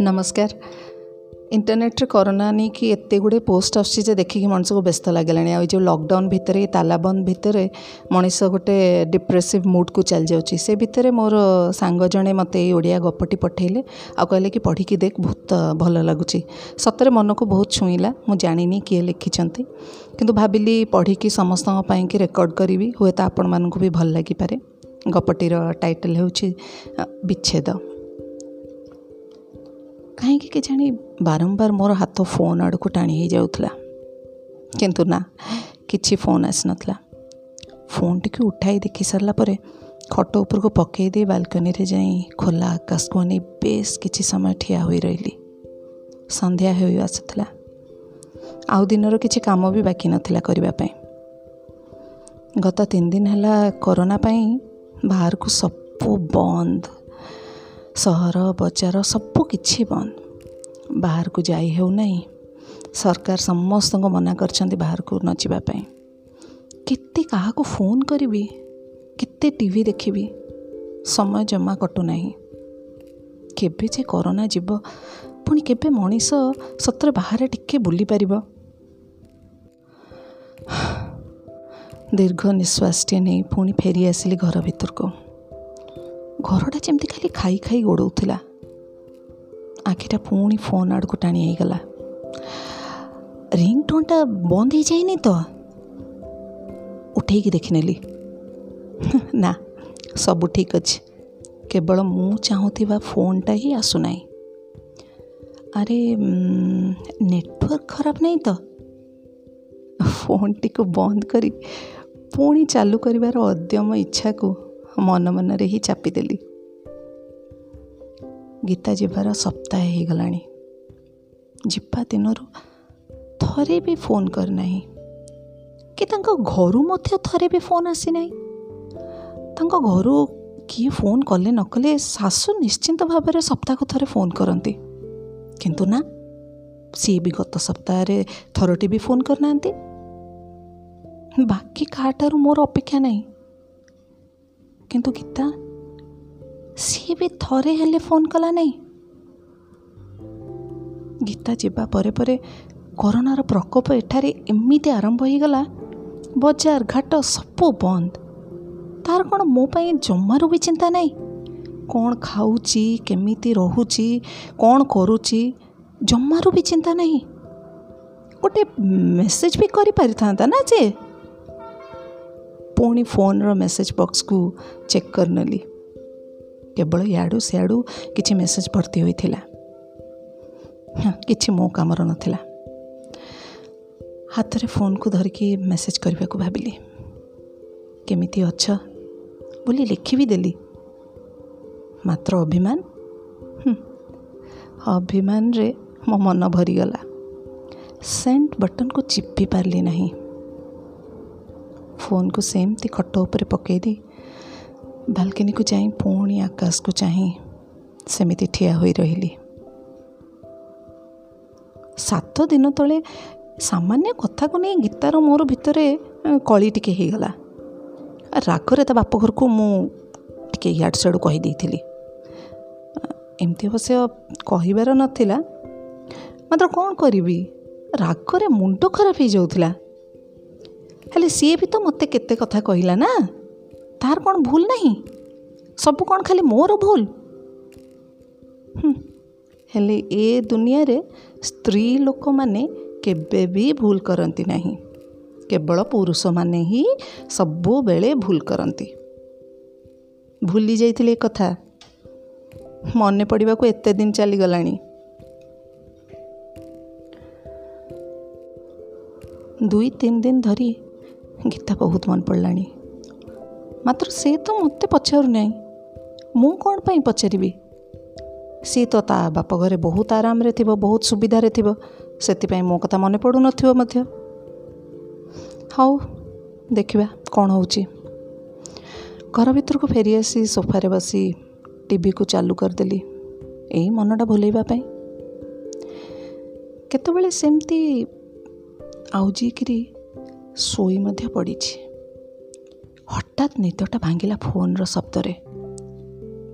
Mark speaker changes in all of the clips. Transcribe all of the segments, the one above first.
Speaker 1: ନମସ୍କାର ଇଣ୍ଟରନେଟ୍ରେ କରୋନା ନେଇକି ଏତେ ଗୁଡ଼ିଏ ପୋଷ୍ଟ ଆସୁଛି ଯେ ଦେଖିକି ମଣିଷକୁ ବ୍ୟସ୍ତ ଲାଗିଲାଣି ଆଉ ଏ ଯେଉଁ ଲକଡାଉନ୍ ଭିତରେ ତାଲାବନ୍ଦ ଭିତରେ ମଣିଷ ଗୋଟେ ଡିପ୍ରେସିଭ୍ ମୁଡ଼୍କୁ ଚାଲିଯାଉଛି ସେ ଭିତରେ ମୋର ସାଙ୍ଗ ଜଣେ ମୋତେ ଏଇ ଓଡ଼ିଆ ଗପଟି ପଠାଇଲେ ଆଉ କହିଲେ କି ପଢ଼ିକି ଦେଖ ବହୁତ ଭଲ ଲାଗୁଛି ସତରେ ମନକୁ ବହୁତ ଛୁଇଁଲା। ମୁଁ ଜାଣିନି କିଏ ଲେଖିଛନ୍ତି। କିନ୍ତୁ ଭାବିଲି ପଢ଼ିକି ସମସ୍ତଙ୍କ ପାଇଁକି ରେକର୍ଡ଼ କରିବି। ହୁଏତ ଆପଣମାନଙ୍କୁ ବି ଭଲ ଲାଗିପାରେ। ଗପଟିର ଟାଇଟଲ୍ ହେଉଛି ବିଚ୍ଛେଦ। କାହିଁକି କେଜାଣି ବାରମ୍ବାର ମୋର ହାତ ଫୋନ୍ ଆଡ଼କୁ ଟାଣି ହେଇଯାଉଥିଲା। କିନ୍ତୁ ନା କିଛି ଫୋନ୍ ଆସିନଥିଲା। ଫୋନ୍ଟିକୁ ଉଠାଇ ଦେଖି ସାରିଲା ପରେ ଖଟ ଉପରକୁ ପକାଇ ଦେଇ ବାଲକନିରେ ଯାଇ ଖୋଲା ଆକାଶକୁ ଅନେଇ ବେଶ କିଛି ସମୟ ଠିଆ ହୋଇ ରହିଲି। ସନ୍ଧ୍ୟା ହୋଇ ଆସୁଥିଲା। ଆଉ ଦିନର କିଛି କାମ ବି ବାକି ନଥିଲା କରିବା ପାଇଁ। ଗତ ତିନି ଦିନ ହେଲା କରୋନା ପାଇଁ ବାହାରକୁ ସବୁ ବନ୍ଦ। ସହର ବଜାର ସବୁ କିଛି ବନ୍ଦ। ବାହାରକୁ ଯାଇ ହେଉନାହିଁ ସରକାର ସମସ୍ତଙ୍କୁ ମନା କରିଛନ୍ତି ବାହାରକୁ ନ ଯିବା ପାଇଁ। କେତେ କାହାକୁ ଫୋନ୍ କରିବି? କେତେ ଟିଭି ଦେଖିବି? ସମୟ ଜମା କଟୁନାହିଁ। କେବେ ଯେ କରୋନା ଯିବ ପୁଣି କେବେ ମଣିଷ ସତରେ ବାହାରେ ଟିକେ ବୁଲିପାରିବ? ଦୀର୍ଘ ନିଶ୍ୱାସଟିଏ ନେଇ ପୁଣି ଫେରି ଆସିଲି ଘର ଭିତରକୁ। ଘରଟା ଯେମିତି ଖାଲି ଖାଇ ଖାଇ ଗୋଡ଼ଉଥିଲା। ଆଖିଟା ପୁଣି ଫୋନ୍ ଆଡ଼କୁ ଟାଣି ହେଇଗଲା। ରିଙ୍ଗ ଟୋନ୍ଟା ବନ୍ଦ ହେଇଯାଇନି ତ? ଉଠେଇକି ଦେଖିନେଲି। ନା ସବୁ ଠିକ୍ ଅଛି। କେବଳ ମୁଁ ଚାହୁଁଥିବା ଫୋନ୍ଟା ହିଁ ଆସୁନାହିଁ। ଆରେ ନେଟୱାର୍କ ଖରାପ ନାହିଁ ତ? ଫୋନ୍ଟିକୁ ବନ୍ଦ କରି ପୁଣି ଚାଲୁ କରିବାର ଅଦ୍ୟମ ଇଚ୍ଛାକୁ ମନ ମନରେ ହିଁ ଚାପିଦେଲି। ଗୀତା ଯିବାର ସପ୍ତାହେ ହେଇଗଲାଣି। ଯିବା ଦିନରୁ ଥରେ ବି ଫୋନ୍ କରିନାହିଁ। କି ତାଙ୍କ ଘରୁ ମଧ୍ୟ ଥରେ ବି ଫୋନ୍ ଆସିନାହିଁ। ତାଙ୍କ ଘରୁ କିଏ ଫୋନ୍ କଲେ ନ କଲେ ଶାଶୁ ନିଶ୍ଚିନ୍ତ ଭାବରେ ସପ୍ତାହକୁ ଥରେ ଫୋନ୍ କରନ୍ତି। କିନ୍ତୁ ନା ସିଏ ବି ଗତ ସପ୍ତାହରେ ଥରଟି ବି ଫୋନ୍ କରିନାହାନ୍ତି। ବାକି କାହାଠାରୁ ମୋର ଅପେକ୍ଷା ନାହିଁ। କିନ୍ତୁ ଗୀତା ସିଏ ବି ଥରେ ହେଲେ ଫୋନ୍ କଲା ନାହିଁ। ଗୀତା ଯିବା ପରେ ପରେ କରୋନାର ପ୍ରକୋପ ଏଠାରେ ଏମିତି ଆରମ୍ଭ ହୋଇଗଲା ବଜାର ଘାଟ ସବୁ ବନ୍ଦ। ତାର କ'ଣ ମୋ ପାଇଁ ଜମାରୁ ବି ଚିନ୍ତା ନାହିଁ। କ'ଣ ଖାଉଛି କେମିତି ରହୁଛି କ'ଣ କରୁଛି ଜମାରୁ ବି ଚିନ୍ତା ନାହିଁ। ଗୋଟେ ମେସେଜ୍ ବି କରିପାରିଥାନ୍ତା ନା ଯେ ପୁଣି ଫୋନ୍ର ମେସେଜ୍ ବକ୍ସକୁ ଚେକ୍ କରିନେଲି କେବଳ ଇଆଡ଼ୁ ସିଆଡ଼ୁ କିଛି ମେସେଜ୍ ଭର୍ତ୍ତି ହୋଇଥିଲା। କିଛି ମୋ କାମର ନଥିଲା। ହାତରେ ଫୋନ୍କୁ ଧରିକି ମେସେଜ୍ କରିବାକୁ ଭାବିଲି। କେମିତି ଅଛ? ବୋଲି ଲେଖି ବି ଦେଲି। ମାତ୍ର ଅଭିମାନ? ଅଭିମାନରେ ମୋ ମନ ଭରିଗଲା। ସେଣ୍ଡ ବଟନ୍କୁ ଚିପି ପାରିଲି ନାହିଁ। ଫୋନ୍କୁ ସେମିତି ଖଟ ଉପରେ ପକାଇ ଦେଇ ବାଲକନିକୁ ଯାଇ ପୁଣି ଆକାଶକୁ ଚାହିଁ ସେମିତି ଠିଆ ହୋଇ ରହିଲି ସାତ ଦିନ ତଳେ ସାମାନ୍ୟ କଥାକୁ ନେଇ ଗୀତାର ମୋର ଭିତରେ କଳି ଟିକେ ହେଇଗଲା ରାଗରେ ତା ବାପ ଘରକୁ ମୁଁ ଟିକେ ଇଆଡ଼ୁ ସିଆଡ଼ୁ କହିଦେଇଥିଲି ଏମିତି ଅବଶ୍ୟ କହିବାର ନଥିଲା ମାତ୍ର କ'ଣ କରିବି ରାଗରେ ମୁଣ୍ଡ ଖରାପ ହେଇଯାଉଥିଲା ହେଲେ ସିଏ ବି ତ ମୋତେ କେତେ କଥା କହିଲା ନା? ତାର କ'ଣ ଭୁଲ ନାହିଁ? ସବୁ କ'ଣ ଖାଲି ମୋର ଭୁଲ? ହେଲେ ଏ ଦୁନିଆରେ ସ୍ତ୍ରୀ ଲୋକମାନେ କେବେ ବି ଭୁଲ କରନ୍ତି ନାହିଁ। କେବଳ ପୁରୁଷମାନେ ହିଁ ସବୁବେଳେ ଭୁଲ କରନ୍ତି। ଭୁଲି ଯାଇଥିଲି ଏ କଥା। ମନେ ପଡ଼ିବାକୁ ଏତେ ଦିନ ଚାଲିଗଲାଣି। ଦୁଇ ତିନି ଦିନ ଧରି ଗୀତା ବହୁତ ମନେ ପଡ଼ିଲାଣି ମାତ୍ର ସେ ତ ମୋତେ ପଚାରୁନାହିଁ ମୁଁ କ'ଣ ପାଇଁ ପଚାରିବି ସିଏ ତ ତା ବାପ ଘରେ ବହୁତ ଆରାମରେ ଥିବ ବହୁତ ସୁବିଧାରେ ଥିବ ସେଥିପାଇଁ ମୋ କଥା ମନେ ପଡ଼ୁନଥିବ ମଧ୍ୟ ହଉ ଦେଖିବା କ'ଣ ହେଉଛି ଘର ଭିତରକୁ ଫେରିଆସି ସୋଫାରେ ବସି ଟିଭିକୁ ଚାଲୁ କରିଦେଲି ଏଇ ମନଟା ଭୁଲେଇବା ପାଇଁ କେତେବେଳେ ସେମିତି ଆଉଜିକିରି ଶୋଇ ମଧ୍ୟ ପଡ଼ିଛି। ହଠାତ୍ ନିଦଟା ଭାଙ୍ଗିଲା ଫୋନ୍ର ଶବ୍ଦରେ।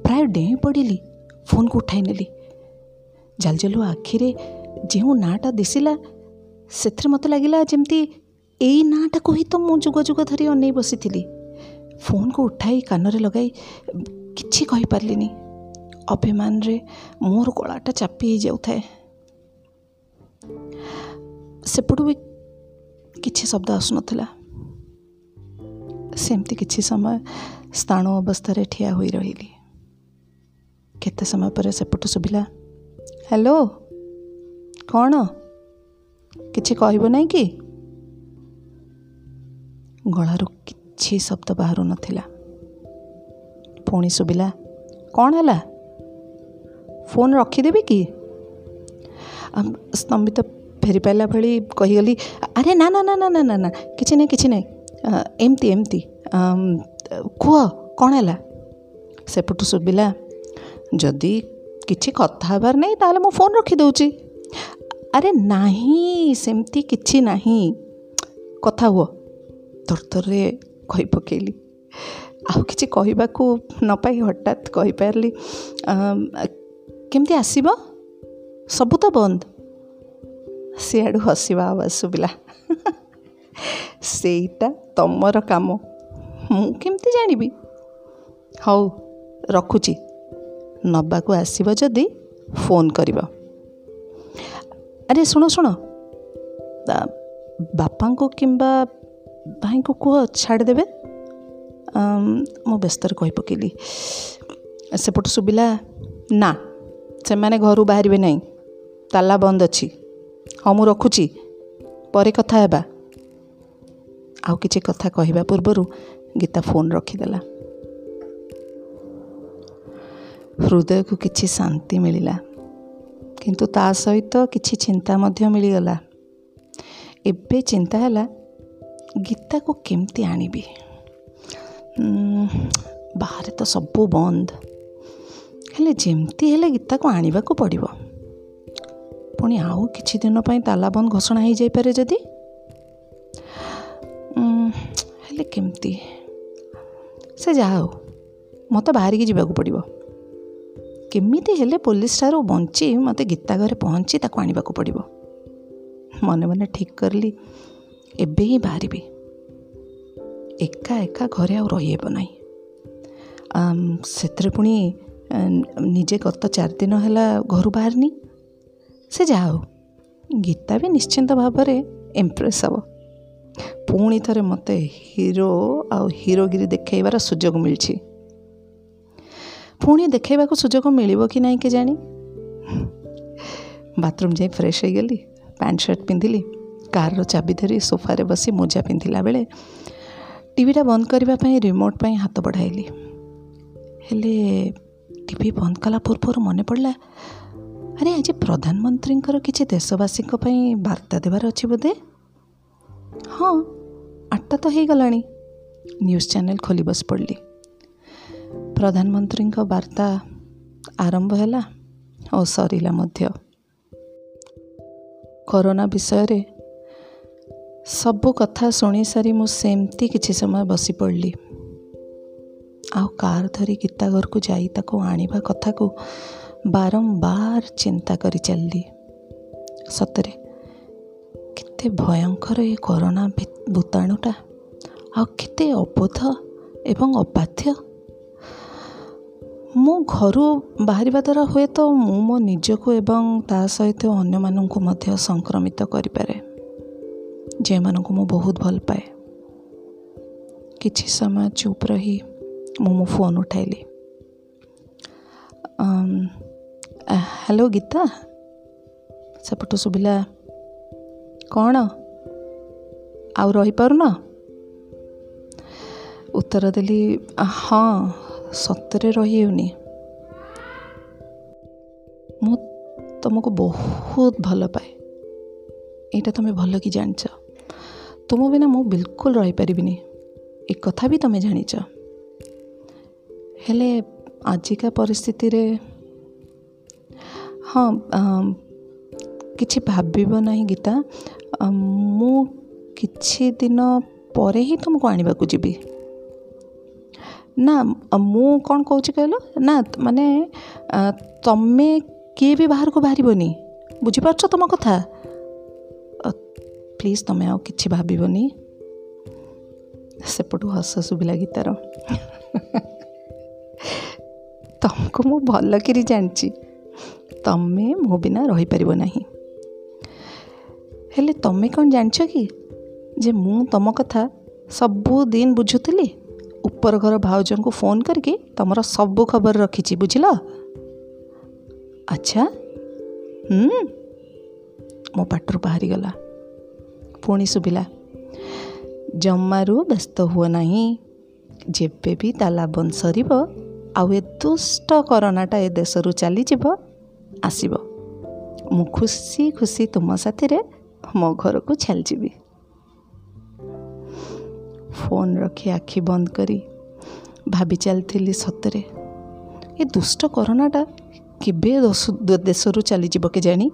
Speaker 1: ପ୍ରାୟ ଡେଇଁ ପଡ଼ିଲି ଫୋନ୍କୁ ଉଠାଇ ନେଲି। ଜାଲଜାଲୁ ଆଖିରେ ଯେଉଁ ନାଁଟା ଦିଶିଲା ସେଥିରେ ମୋତେ ଲାଗିଲା ଯେମିତି ଏଇ ନାଁଟାକୁ ହିଁ ତ ମୁଁ ଯୁଗ ଯୁଗ ଧରି ଅନେଇ ବସିଥିଲି। ଫୋନ୍କୁ ଉଠାଇ କାନରେ ଲଗାଇ କିଛି କହିପାରିଲିନି। ଅଭିମାନରେ ମୋର ଗଳାଟା ଚାପି ହେଇଯାଉଥାଏ। ସେପଟୁ ବି କିଛି ଶବ୍ଦ ଆସୁନଥିଲା। ସେମିତି କିଛି ସମୟ ସ୍ଥାଣୁ ଅବସ୍ଥାରେ ଠିଆ ହୋଇ ରହିଲି। କେତେ ସମୟ ପରେ ସେପଟୁ ଶୁଭିଲା ହ୍ୟାଲୋ କ'ଣ? କିଛି କହିବ ନାହିଁ କି? ଗଳାରୁ କିଛି ଶବ୍ଦ ବାହାରୁ ନଥିଲା। ପୁଣି ଶୁଭିଲା କ'ଣ ହେଲା? ଫୋନ୍ ରଖିଦେବି କି? ସ୍ତମ୍ଭିତ ଫେରି ପାଇଲା ଭଳି କହିଗଲି ଆରେ ନା ନା ନା ନା ନା ନା ନା କିଛି ନାହିଁ କିଛି ନାହିଁ ଏମିତି ଏମିତି କୁହ କ'ଣ ହେଲା? ସେପଟୁ ଶୁଭିଲା ଯଦି କିଛି କଥା ହେବାର ନାହିଁ ତାହେଲେ ମୁଁ ଫୋନ୍ ରଖିଦେଉଛି। ଆରେ ନାହିଁ ସେମିତି କିଛି ନାହିଁ। କଥା ହୁଅ। ତରତରରେ କହି ପକାଇଲି। ଆଉ କିଛି କହିବାକୁ ନ ପାଇ ହଠାତ୍ କହିପାରିଲି କେମିତି ଆସିବ? ସବୁ ତ ବନ୍ଦ। ସିଆଡ଼ୁ ହସିବା ଆବାଜ ଶୁଭିଲା ସେଇଟା ତମର କାମ। ମୁଁ କେମିତି ଜାଣିବି? ହଉ ରଖୁଛି। ନେବାକୁ ଆସିବ ଯଦି ଫୋନ୍ କରିବ। ଆରେ ଶୁଣ ଶୁଣ। ବାପାଙ୍କୁ କିମ୍ବା ଭାଇଙ୍କୁ କୁହ ଛାଡ଼ିଦେବେ। ମୁଁ ବ୍ୟସ୍ତରେ କହି ପକାଇଲି ସେପଟୁ ଶୁଭିଲା ନା ସେମାନେ ଘରୁ ବାହାରିବେ ନାହିଁ। ତାଲା ବନ୍ଦ ଅଛି। ହଁ ମୁଁ ରଖୁଛି। ପରେ କଥା ହେବା। ଆଉ କିଛି କଥା କହିବା ପୂର୍ବରୁ ଗୀତା ଫୋନ୍ ରଖିଦେଲା। ହୃଦୟକୁ କିଛି ଶାନ୍ତି ମିଳିଲା। କିନ୍ତୁ ତା ସହିତ କିଛି ଚିନ୍ତା ମଧ୍ୟ ମିଳିଗଲା। ଏବେ ଚିନ୍ତା ହେଲା ଗୀତାକୁ କେମିତି ଆଣିବି? ବାହାରେ ତ ସବୁ ବନ୍ଦ। ହେଲେ ଯେମିତି ହେଲେ ଗୀତାକୁ ଆଣିବାକୁ ପଡ଼ିବ। ପୁଣି ଆଉ କିଛି ଦିନ ପାଇଁ ତାଲା ବନ୍ଦ ଘୋଷଣା ହେଇଯାଇପାରେ ଯଦି? ହେଲେ କେମିତି? ସେ ଯାହା ହଉ ମୋତେ ବାହାରିକି ଯିବାକୁ ପଡ଼ିବ। କେମିତି ହେଲେ ପୋଲିସ ଠାରୁ ବଞ୍ଚି ମୋତେ ଗୀତା ଘରେ ପହଞ୍ଚି ତାକୁ ଆଣିବାକୁ ପଡ଼ିବ? ମନେ ମନେ ଠିକ୍ କରିଲି ଏବେ ହିଁ ବାହାରିବି। ଏକା ଏକା ଘରେ ଆଉ ରହିହେବ ନାହିଁ। ସେଥିରେ ପୁଣି ନିଜେ ଗତ ଚାରି ଦିନ ହେଲା ଘରୁ ବାହାରିନି? ସେ ଯାହା ହଉ ଗୀତା ବି ନିଶ୍ଚିନ୍ତ ଭାବରେ ଇମ୍ପ୍ରେସ୍ ହେବ। ପୁଣି ଥରେ ମୋତେ ହିରୋ ଆଉ ହିରୋଗିରି ଦେଖାଇବାର ସୁଯୋଗ ମିଳିଛି। ପୁଣି ଦେଖାଇବାକୁ ସୁଯୋଗ ମିଳିବ କି ନାହିଁ କେଜାଣି? ବାଥରୁମ୍ ଯାଇ ଫ୍ରେଶ୍ ହୋଇଗଲି ପ୍ୟାଣ୍ଟ ସାର୍ଟ ପିନ୍ଧିଲି କାର୍ର ଚାବି ଧରି ସୋଫାରେ ବସି ମୋଜା ପିନ୍ଧିଲା ବେଳେ ଟିଭିଟା ବନ୍ଦ କରିବା ପାଇଁ ରିମୋଟ୍ ପାଇଁ ହାତ ବଢ଼ାଇଲି। ହେଲେ ଟିଭି ବନ୍ଦ କଲା ପୂର୍ବରୁ ମନେ ପଡ଼ିଲା ଆରେ ଆଜି ପ୍ରଧାନମନ୍ତ୍ରୀଙ୍କର କିଛି ଦେଶବାସୀଙ୍କ ପାଇଁ ବାର୍ତ୍ତା ଦେବାର ଅଛି ବୋଧେ? ହଁ ଆଠଟା ତ ହେଇଗଲାଣି। ନ୍ୟୁଜ୍ ଚ୍ୟାନେଲ୍ ଖୋଲି ବସି ପଡ଼ିଲି। ପ୍ରଧାନମନ୍ତ୍ରୀଙ୍କ ବାର୍ତ୍ତା ଆରମ୍ଭ ହେଲା ଓ ସରିଲା ମଧ୍ୟ। କରୋନା ବିଷୟରେ ସବୁ କଥା ଶୁଣିସାରି ମୁଁ ସେମିତି କିଛି ସମୟ ବସି ପଡ଼ିଲି। ଆଉ କାର୍ ଧରି ଗୀତା ଘରକୁ ଯାଇ ତାକୁ ଆଣିବା କଥାକୁ ବାରମ୍ବାର ଚିନ୍ତା କରି ଚାଲିଲି। ସତରେ କେତେ ଭୟଙ୍କର ଏ କରୋନା ଭୂତାଣୁଟା। ଆଉ କେତେ ଅବୋଧ ଏବଂ ଅବାଧ୍ୟ ମୁଁ ଘରୁ ବାହାରିବା ଦ୍ୱାରା ହୁଏତ ମୁଁ ମୋ ନିଜକୁ ଏବଂ ତା ସହିତ ଅନ୍ୟମାନଙ୍କୁ ମଧ୍ୟ ସଂକ୍ରମିତ କରିପାରେ ଯେଉଁମାନଙ୍କୁ ମୁଁ ବହୁତ ଭଲ ପାଏ। କିଛି ସମୟ ଚୁପ୍ ରହି ମୁଁ ମୋ ଫୋନ୍ ଉଠାଇଲି। ହ୍ୟାଲୋ ଗୀତା ସେପଟୁ ଶୁଭିଲା କ'ଣ ଆଉ ରହିପାରୁନ ଉତ୍ତର ଦେଲି ହଁ ସତରେ ରହିହେଉନି ମୁଁ ତୁମକୁ ବହୁତ ଭଲ ପାଏ ଏଇଟା ତୁମେ ଭଲ କି ଜାଣିଛ ତୁମ ବିନା ମୁଁ ବିଲକୁଲ ରହିପାରିବିନି ଏ କଥା ବି ତୁମେ ଜାଣିଛ ହେଲେ ଆଜିକା ପରିସ୍ଥିତିରେ ହଁ କିଛି ଭାବିବ ନାହିଁ ଗୀତା ମୁଁ କିଛି ଦିନ ପରେ ହିଁ ତୁମକୁ ଆଣିବାକୁ ଯିବି ନା ମୁଁ କ'ଣ କହୁଛି କହିଲ ନା ମାନେ ତମେ କିଏ ବି ବାହାରକୁ ବାହାରିବନି ବୁଝିପାରୁଛ ତୁମ କଥା ପ୍ଲିଜ୍ ତୁମେ ଆଉ କିଛି ଭାବିବନି ସେପଟୁ ହସ ଶୁଭିଲା ଗୀତାର ତୁମକୁ ମୁଁ ଭଲକିରି ଜାଣିଛି। ତମେ ମୋ ବିନା ରହିପାରିବ ନାହିଁ। ହେଲେ ତମେ କ'ଣ ଜାଣିଛ କି ଯେ ମୁଁ ତୁମ କଥା ସବୁଦିନ ବୁଝୁଥିଲି? ଉପର ଘର ଭାଉଜଙ୍କୁ ଫୋନ୍ କରିକି ତୁମର ସବୁ ଖବର ରଖିଛି ବୁଝିଲ? ଆଚ୍ଛା ମୋ ପାଟରୁ ବାହାରିଗଲା। ପୁଣି ଶୁଭିଲା ଜମାରୁ ବ୍ୟସ୍ତ ହୁଅ ନାହିଁ ଯେବେ ବି ତା ଲାବନ ସରିବ ଆଉ ଏ ଦୁଷ୍ଟ କରୋନାଟା ଏ ଦେଶରୁ ଚାଲିଯିବ ଆସିବ। ମୁଁ ଖୁସି ଖୁସି ତୁମ ସାଥିରେ ମୋ ଘରକୁ ଚାଲିଯିବି। ଫୋନ୍ ରଖି ଆଖି ବନ୍ଦ କରି ଭାବି ଚାଲିଥିଲି ସତରେ ଏ ଦୁଷ୍ଟ କରୋନାଟା କେବେ ଦେଶରୁ ଚାଲିଯିବ କେଜାଣି?